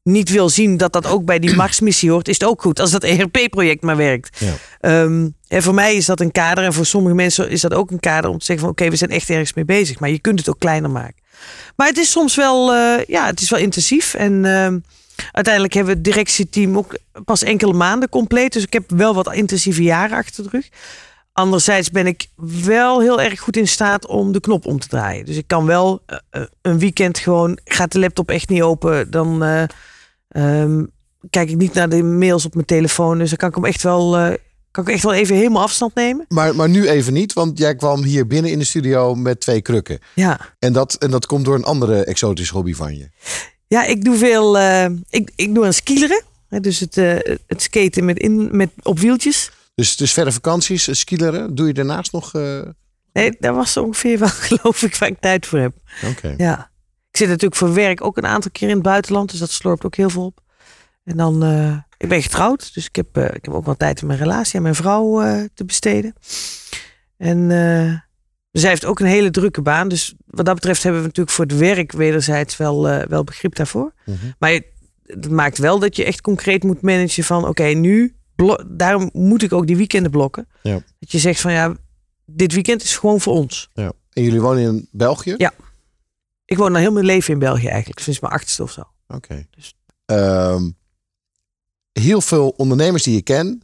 niet wil zien dat dat ook bij die Mars-missie hoort, is het ook goed als dat ERP-project maar werkt. Ja. Ehm, en voor mij is dat een kader en voor sommige mensen is dat ook een kader om te zeggen van oké, we zijn echt ergens mee bezig, maar je kunt het ook kleiner maken. Maar het is soms wel, eh, ja, het is wel intensief en ehm, uiteindelijk hebben we het directieteam ook pas enkele maanden compleet, dus ik heb wel wat intensieve jaren achter de rug. Anderzijds ben ik wel heel erg goed in staat om de knop om te draaien. Dus ik kan wel eh, eh, een weekend gewoon, gaat de laptop echt niet open, dan eh, ehm, kijk ik niet naar de mails op mijn telefoon. Dus dan kan ik hem echt wel, eh, kan ik echt wel even helemaal afstand nemen. Maar, maar nu even niet, want jij kwam hier binnen in de studio met twee krukken. Ja, En dat, en dat komt door een andere exotische hobby van je. ja ik doe veel, eh, ik, ik doe aan skileren. Dus het, eh, het skaten met, in, met op wieltjes. Dus, dus verre vakanties, skileren, doe je daarnaast nog... Nee, daar was ongeveer wel, geloof ik, waar ik tijd voor heb. Oké. Ja. Ik zit natuurlijk voor werk ook een aantal keer in het buitenland. Dus dat slorpt ook heel veel op. En dan, eh, ik ben getrouwd. Dus ik heb, eh, ik heb ook wel tijd in mijn relatie aan mijn vrouw eh, te besteden. En zij heeft ook een hele drukke baan. Dus wat dat betreft hebben we natuurlijk voor het werk wederzijds wel, wel begrip daarvoor. Mhm. Maar je- het maakt wel dat je echt concreet moet managen van oké, nu, daarom moet ik ook die weekenden blokken. Ja. Dat je zegt van ja, dit weekend is gewoon voor ons. Ja. En jullie wonen in België? Ja. Ik woon al heel mijn leven in België eigenlijk, sinds mijn achtste of zo. Oké. ehm, heel veel ondernemers die je ken,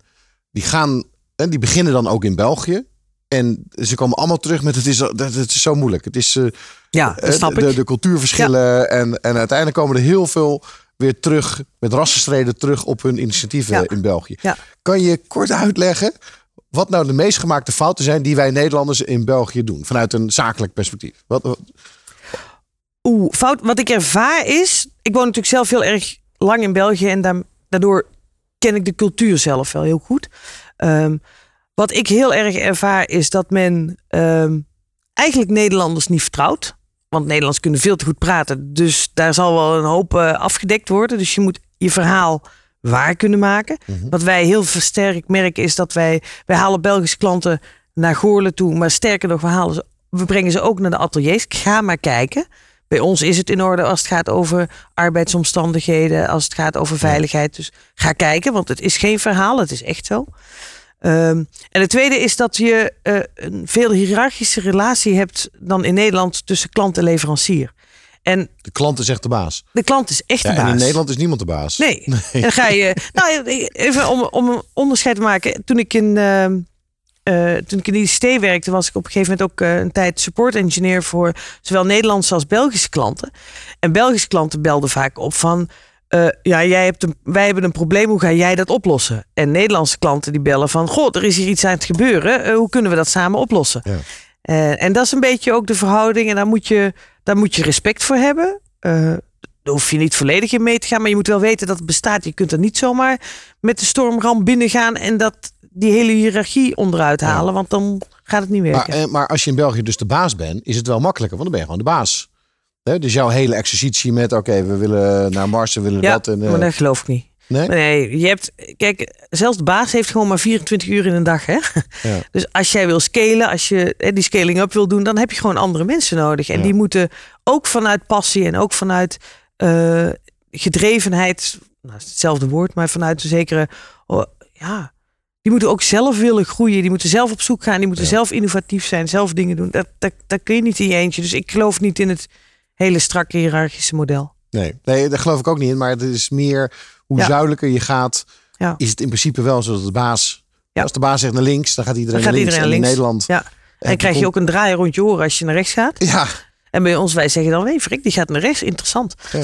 die gaan, en die beginnen dan ook in België. En ze komen allemaal terug met het is, dat- het is zo moeilijk. Het is eh, Ja, eh, snap de, ik. de cultuurverschillen. En, en uiteindelijk komen er heel veel weer terug met rassenstreden terug op hun initiatieven Ja. in België. Ja. Kan je kort uitleggen wat nou de meest gemaakte fouten zijn die wij Nederlanders in België doen vanuit een zakelijk perspectief? Wat, wat- Oeh, fout. Wat ik ervaar is, ik woon natuurlijk zelf heel erg lang in België en daar- daardoor ken ik de cultuur zelf wel heel goed. Ehm, wat ik heel erg ervaar is dat men ehm, eigenlijk Nederlanders niet vertrouwt. Want Nederlands kunnen veel te goed praten. Dus daar zal wel een hoop eh, afgedekt worden. Dus je moet je verhaal waar kunnen maken. Wat wij heel versterkt merken is dat wij... Wij halen Belgische klanten naar Goorlen toe. Maar sterker nog, we, halen ze, we brengen ze ook naar de ateliers. Ga maar kijken. Bij ons is het in orde als het gaat over arbeidsomstandigheden. Als het gaat over veiligheid. Dus ga kijken, want het is geen verhaal. Het is echt zo. Ehm, en het tweede is dat je eh, een veel hiërarchische relatie hebt dan in Nederland tussen klant en leverancier. En de klant is echt de baas. de klant is echt Ja, de en baas. in Nederland is niemand de baas. Nee. En dan ga je. Nou, even om, om een onderscheid te maken. Toen ik in. ehm, eh, toen ik in de ICT werkte, was ik op een gegeven moment ook eh, een tijd support engineer voor zowel Nederlandse als Belgische klanten. En Belgische klanten belden vaak op van. eh, ja, jij hebt een, wij hebben een probleem, hoe ga jij dat oplossen? En Nederlandse klanten die bellen van, goh, er is hier iets aan het gebeuren, hoe kunnen we dat samen oplossen? Ja. En dat is een beetje ook de verhouding en daar moet je, daar moet je respect voor hebben. Daar hoef je niet volledig in mee te gaan, maar je moet wel weten dat het bestaat. Je kunt er niet zomaar met de stormram binnengaan en dat die hele hiërarchie onderuit halen, want dan gaat het niet Maar, werken. eh, maar als je in België dus de baas bent, is het wel makkelijker, want dan ben je gewoon de baas. Dus jouw hele exercitie met, oké, we willen naar Mars, we willen ja, dat. En, eh, maar dat geloof ik niet. nee? Nee, je hebt, kijk, zelfs de baas heeft gewoon maar 24 uur in een dag. Hè? Ja. Dus als jij wil scalen, als je hè, die scaling up wil doen, dan heb je gewoon andere mensen nodig. En Ja. die moeten ook vanuit passie en ook vanuit eh, gedrevenheid, nou hetzelfde woord, maar vanuit een zekere, oh, ja, die moeten ook zelf willen groeien. Die moeten zelf op zoek gaan, die moeten Ja. zelf innovatief zijn, zelf dingen doen. Dat, dat, dat kun je niet in je eentje. Dus ik geloof niet in het hele strakke hiërarchische model. Nee, nee, daar geloof ik ook niet in. Maar het is meer hoe Ja. zuidelijker je gaat, Ja. is het in principe wel zo dat de baas. Ja. Als de baas zegt naar links, dan gaat iedereen Dan gaat naar links. iedereen in. Nederland. Ja. En krijg je ook een draai rond je oren als je naar rechts gaat. Ja, En bij ons, wij zeggen dan, nee, Frik, die gaat naar rechts. Interessant.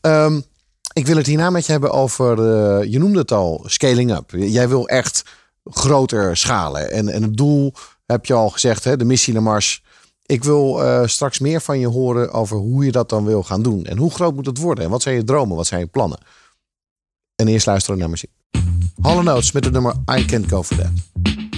Ehm, ik wil het hierna met je hebben over, eh, je noemde het al, scaling up. Jij wil echt groter schalen. En, en het doel heb je al gezegd, hè, de missie naar Mars. Ik wil eh, straks meer van je horen over hoe je dat dan wil gaan doen. En hoe groot moet het worden? En wat zijn je dromen? Wat zijn je plannen? En eerst luisteren naar muziek. Hall Notes met het nummer I Can't Go For That.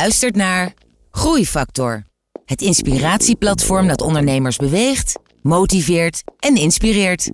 Luistert naar Groeifactor. Het inspiratieplatform dat ondernemers beweegt, motiveert en inspireert.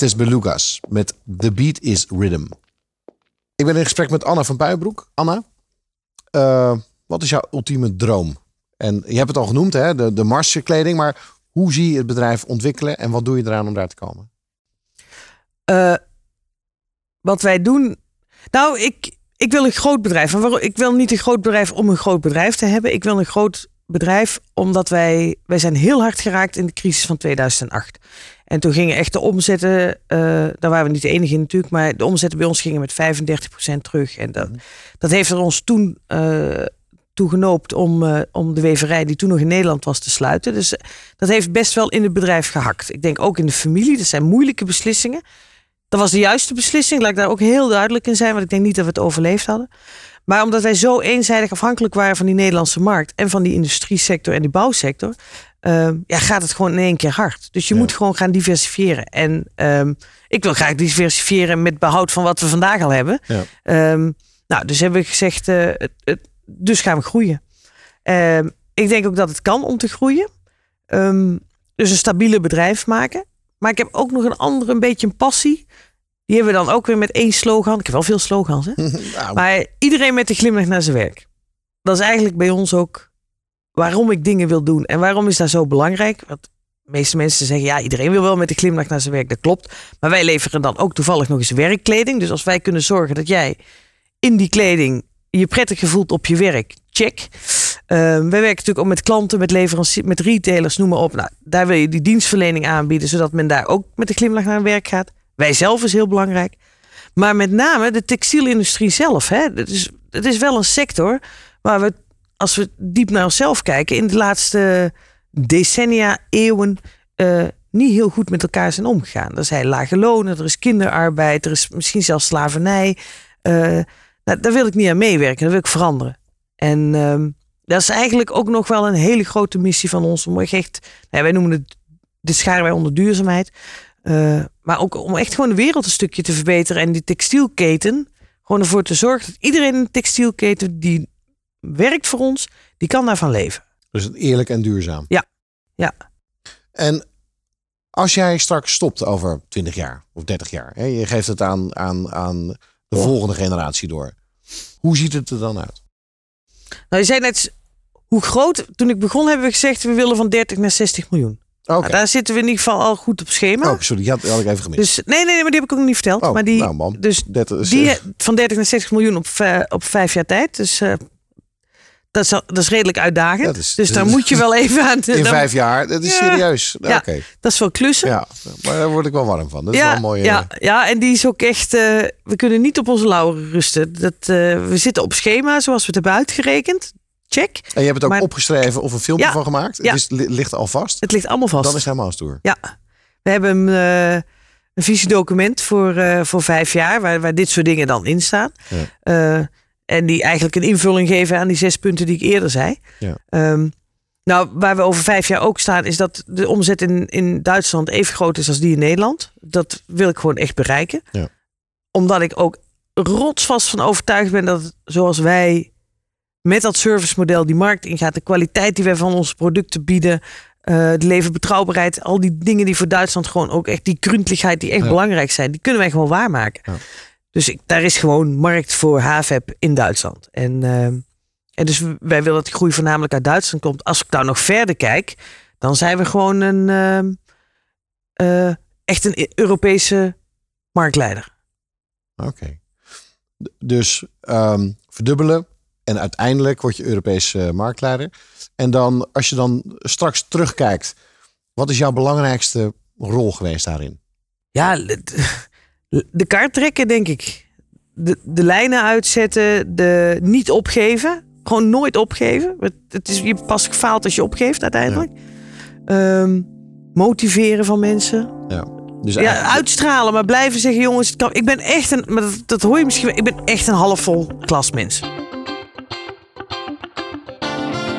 Des Belugas met The Beat is Rhythm. Ik ben in gesprek met Anna van Puijenbroek. Anna, eh, wat is jouw ultieme droom? En je hebt het al genoemd, hè, de, de marskleding. Maar hoe zie je het bedrijf ontwikkelen en wat doe je eraan om daar te komen? Eh, wat wij doen. Nou, ik, ik wil een groot bedrijf. En waarom- ik wil niet een groot bedrijf om een groot bedrijf te hebben. Ik wil een groot bedrijf omdat wij, wij zijn heel hard geraakt in de crisis van 2008. En toen gingen echt de omzetten, eh, daar waren we niet de enige in natuurlijk, maar de omzetten bij ons gingen met 35% terug. En dat, dat heeft er ons toen, eh, toe genoopt om, eh, om de weverij die toen nog in Nederland was te sluiten. Dus eh, dat heeft best wel in het bedrijf gehakt. Ik denk ook in de familie. Dat zijn moeilijke beslissingen. Dat was de juiste beslissing. Laat ik daar ook heel duidelijk in zijn. Want ik denk niet dat we het overleefd hadden. Maar omdat wij zo eenzijdig afhankelijk waren van die Nederlandse markt. En van die industriesector en die bouwsector. eh, ja, gaat het gewoon in één keer hard. Dus je moet gewoon gaan diversifiëren. En ehm, ik wil graag diversifiëren met behoud van wat we vandaag al hebben. Ja. Ehm, nou, dus hebben we gezegd, eh, het, het- dus gaan we groeien. Ehm, ik denk ook dat het kan om te groeien. Ehm, dus een stabiele bedrijf maken. Maar ik heb ook nog een andere, een beetje een passie. Die hebben we dan ook weer met één slogan. Ik heb wel veel slogans, hè? Nou, Maar iedereen met de glimlach naar zijn werk. Dat is eigenlijk bij ons ook waarom ik dingen wil doen. En waarom is dat zo belangrijk? Want de meeste mensen zeggen, ja, iedereen wil wel met de glimlach naar zijn werk. Dat klopt. Maar wij leveren dan ook toevallig nog eens werkkleding. Dus als wij kunnen zorgen dat jij in die kleding je prettig voelt op je werk, check. Ehm, wij werken natuurlijk ook met klanten, met leveranciers, met retailers, noem maar op. Nou, daar wil je die dienstverlening aanbieden, zodat men daar ook met de glimlach naar werk gaat. Wij zelf is heel belangrijk. Maar met name de textielindustrie zelf. Hè? Dat, is, dat is wel een sector waar we, als we diep naar onszelf kijken, in de laatste decennia, eeuwen, eh, niet heel goed met elkaar zijn omgegaan. Er zijn lage lonen, er is kinderarbeid, er is misschien zelfs slavernij. Eh, nou, daar wil ik niet aan meewerken, dat wil ik veranderen. En ehm, dat is eigenlijk ook nog wel een hele grote missie van ons. Om echt, nou, wij noemen het, dit scharen wij onder duurzaamheid. Eh, maar ook om echt gewoon de wereld een stukje te verbeteren. En die textielketen, gewoon ervoor te zorgen dat iedereen in de textielketen die werkt voor ons, die kan daarvan leven. Dus eerlijk en duurzaam. Ja. Ja. En als jij straks stopt over 20 jaar of 30 jaar, hè, je geeft het aan, aan, aan de volgende generatie door. Hoe ziet het er dan uit? Nou, je zei net, hoe groot, toen ik begon hebben we gezegd, we willen van 30 naar 60 miljoen. Oké. Nou, daar zitten we in ieder geval al goed op schema. Oh, sorry, die had, had ik even gemist. Dus nee, nee, nee, maar die heb ik ook nog niet verteld. Oh, maar die, nou, man. dus is, die eh, van 30 naar 60 miljoen op, op vijf jaar tijd. Dus eh, dat, is, dat is redelijk uitdagend. Dus daar moet je wel even aan. in dan- vijf jaar, dat is Ja. serieus. Nou, Ja. Dat is wel klussen. ja, maar daar word ik wel warm van. Dat is wel een mooie. ja, ja, en die is ook echt. eh, we kunnen niet op onze lauren rusten. Dat, we zitten op schema zoals we het hebben uitgerekend. Check. En je hebt het ook Maar- opgeschreven of een filmpje Ja. van gemaakt. Ja. Het li- ligt al vast. Het ligt allemaal vast. Dan is helemaal stoer. Ja, we hebben eh, een visiedocument voor, eh, voor vijf jaar, waar, waar dit soort dingen dan in staan. Ja. Eh, en die eigenlijk een invulling geven aan die zes punten die ik eerder zei. Ja. Ehm, nou, waar we over vijf jaar ook staan, is dat de omzet in, in Duitsland even groot is als die in Nederland. Dat wil ik gewoon echt bereiken. Ja. Omdat ik ook rotsvast van overtuigd ben dat zoals wij met dat servicemodel die markt ingaat, de kwaliteit die wij van onze producten bieden, eh, de leverbetrouwbaarheid, al die dingen die voor Duitsland gewoon ook echt die gründlichheid die echt Ja. belangrijk zijn, die kunnen wij gewoon waarmaken. Ja. Dus ik, daar is gewoon markt voor HVEP in Duitsland. En, ehm, en dus wij willen dat die groei voornamelijk uit Duitsland komt. Als ik daar nog verder kijk, dan zijn we gewoon een eh, echt een Europese marktleider. Oké. Dus ehm, verdubbelen en uiteindelijk word je Europese eh, marktleider. En dan, als je dan straks terugkijkt, wat is jouw belangrijkste rol geweest daarin? Ja, de, de kaart trekken, denk ik. De, de lijnen uitzetten, de niet opgeven. Gewoon nooit opgeven. Het, het is je pas gefaald als je opgeeft uiteindelijk. Ehm, motiveren van mensen. Dus Ja, uitstralen, maar blijven zeggen, jongens, ik ben echt een, maar dat, dat hoor je misschien ik ben echt een halfvol glas mens.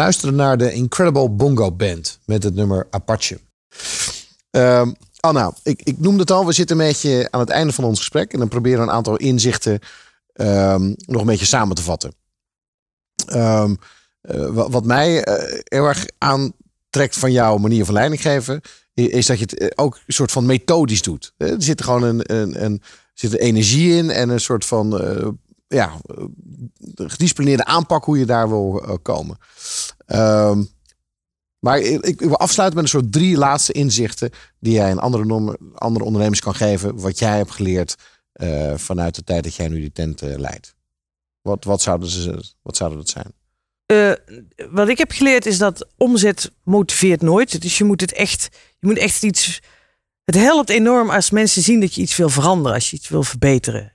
Je luisterde naar de Incredible Bongo Band met het nummer Apache. Ehm, Anna, ik, ik noemde het al, we zitten een beetje aan het einde van ons gesprek. En dan proberen een aantal inzichten ehm, nog een beetje samen te vatten. Ehm, eh, wa- wat mij eh, heel erg aantrekt van jouw manier van leiding geven, is dat je het eh, ook een soort van methodisch doet. Er zit gewoon een, een, er zit een energie in en een soort van ja, gedisciplineerde aanpak hoe je daar wil eh, komen. Ehm, maar ik, wil afsluiten met een soort drie laatste inzichten die jij aan andere, andere ondernemers kan geven, wat jij hebt geleerd eh, vanuit de tijd dat jij nu die tent eh, leidt. Wat, wat, zouden ze, wat zouden dat zijn? Wat ik heb geleerd is dat omzet motiveert nooit. Dus je moet het echt, je moet echt iets. Het helpt enorm als mensen zien dat je iets wil veranderen, als je iets wil verbeteren.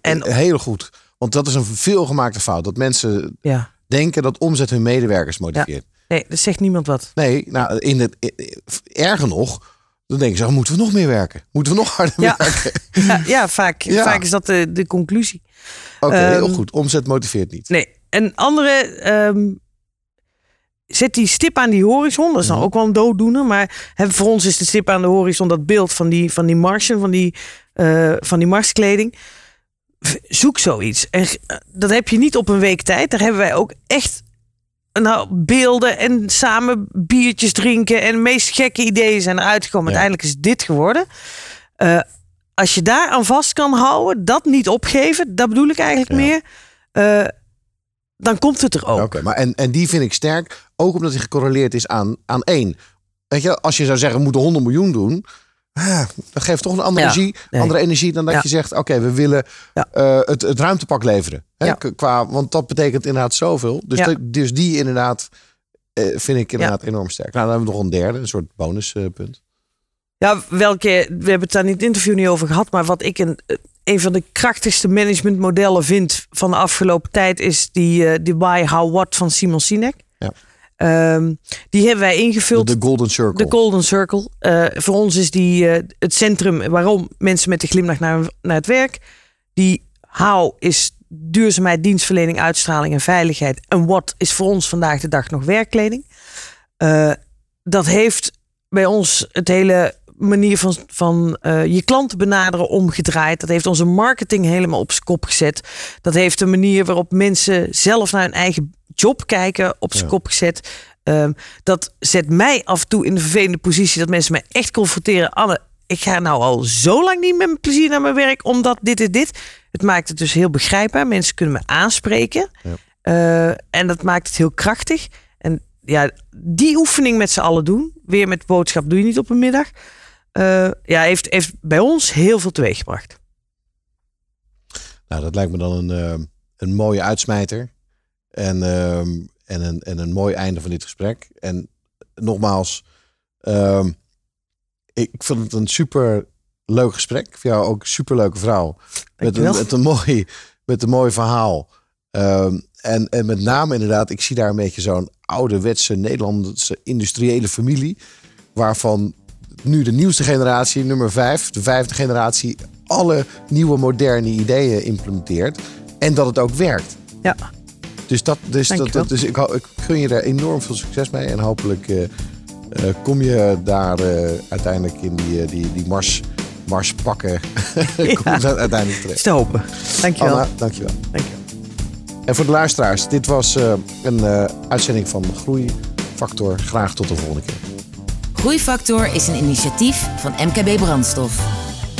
Eh, En- En, Heel goed. Want dat is een veelgemaakte fout. Dat mensen ja, denken dat omzet hun medewerkers motiveert. nee, dat zegt niemand wat. Nee, nou, in het, erger nog, dan denken ze, oh, moeten we nog meer werken? Moeten we nog harder Ja. werken? Ja, ja, vaak, vaak is dat de, de conclusie. Oké, heel Ehm, goed. Omzet motiveert niet. Nee, een andere. ehm, zet die stip aan die horizon. Dat is dan Mhm. ook wel een dooddoener. Maar hè, voor ons is de stip aan de horizon dat beeld van die, van die marsen, van die, eh, van die marskleding. Zoek zoiets. En eh, dat heb je niet op een week tijd. Daar hebben wij ook echt nou, beelden en samen biertjes drinken. En de meest gekke ideeën zijn eruit gekomen. Ja. Uiteindelijk is dit geworden. Eh, als je daar aan vast kan houden, dat niet opgeven, dat bedoel ik eigenlijk Ja. meer. eh, dan komt het er ook. Oké, maar en, en die vind ik sterk, ook omdat hij gecorreleerd is aan, aan één. Weet je, als je zou zeggen, we moeten 100 miljoen doen, ah, dat geeft toch een andere, energie, nee. andere energie dan dat je zegt, oké, we willen eh, het, het ruimtepak leveren. Hè, qua, want dat betekent inderdaad zoveel. Dus, dus die inderdaad eh, vind ik inderdaad enorm sterk. Nou, dan hebben we nog een derde, een soort bonuspunt. Ja, welke, we hebben het daar in het interview niet over gehad, maar wat ik een, een van de krachtigste managementmodellen vind van de afgelopen tijd is die, eh, die Why, How, What van Simon Sinek. Ehm, die hebben wij ingevuld. de Golden Circle. De Golden Circle. Eh, voor ons is die eh, het centrum waarom mensen met de glimlach naar, naar het werk. Die how is duurzaamheid, dienstverlening, uitstraling en veiligheid. En what is voor ons vandaag de dag nog werkkleding. Eh, dat heeft bij ons het hele manier van, van je klanten benaderen omgedraaid. Dat heeft onze marketing helemaal op zijn kop gezet. Dat heeft de manier waarop mensen zelf naar hun eigen job kijken op zijn Ja. kop gezet. Ehm, dat zet mij af en toe in de vervelende positie dat mensen mij echt confronteren. Anne, ik ga nou al zo lang niet met mijn plezier naar mijn werk, omdat dit en dit. Het maakt het dus heel begrijpbaar. Mensen kunnen me aanspreken. Ja. Eh, en dat maakt het heel krachtig. En ja, die oefening met z'n allen doen. Weer met boodschap doe je niet op een middag. Eh, ja, heeft, heeft bij ons heel veel teweeggebracht. Nou, dat lijkt me dan een, eh, een mooie uitsmijter. En, ehm, en, een, en een mooi einde van dit gesprek. En nogmaals, ehm, ik vind het een super leuk gesprek. Vind jou ook super leuke vrouw. Met een, met, een mooi, met een mooi verhaal. Ehm, en, en met name inderdaad, ik zie daar een beetje zo'n ouderwetse Nederlandse industriële familie. Waarvan nu de nieuwste generatie, nummer vijf, de vijfde generatie, alle nieuwe moderne ideeën implementeert. En dat het ook werkt. Ja. Dus, dat, dus, dat, Dankjewel. dus ik, ik gun je er enorm veel succes mee. En hopelijk eh, eh, kom je daar eh, uiteindelijk in die, die, die mars, mars pakken. kom je daar uiteindelijk Is terecht. te hopen. Dankjewel. Anna, dankjewel. Dankjewel. En voor de luisteraars, dit was eh, een eh, uitzending van Groeifactor. Graag tot de volgende keer. Groeifactor is een initiatief van MKB Brandstof.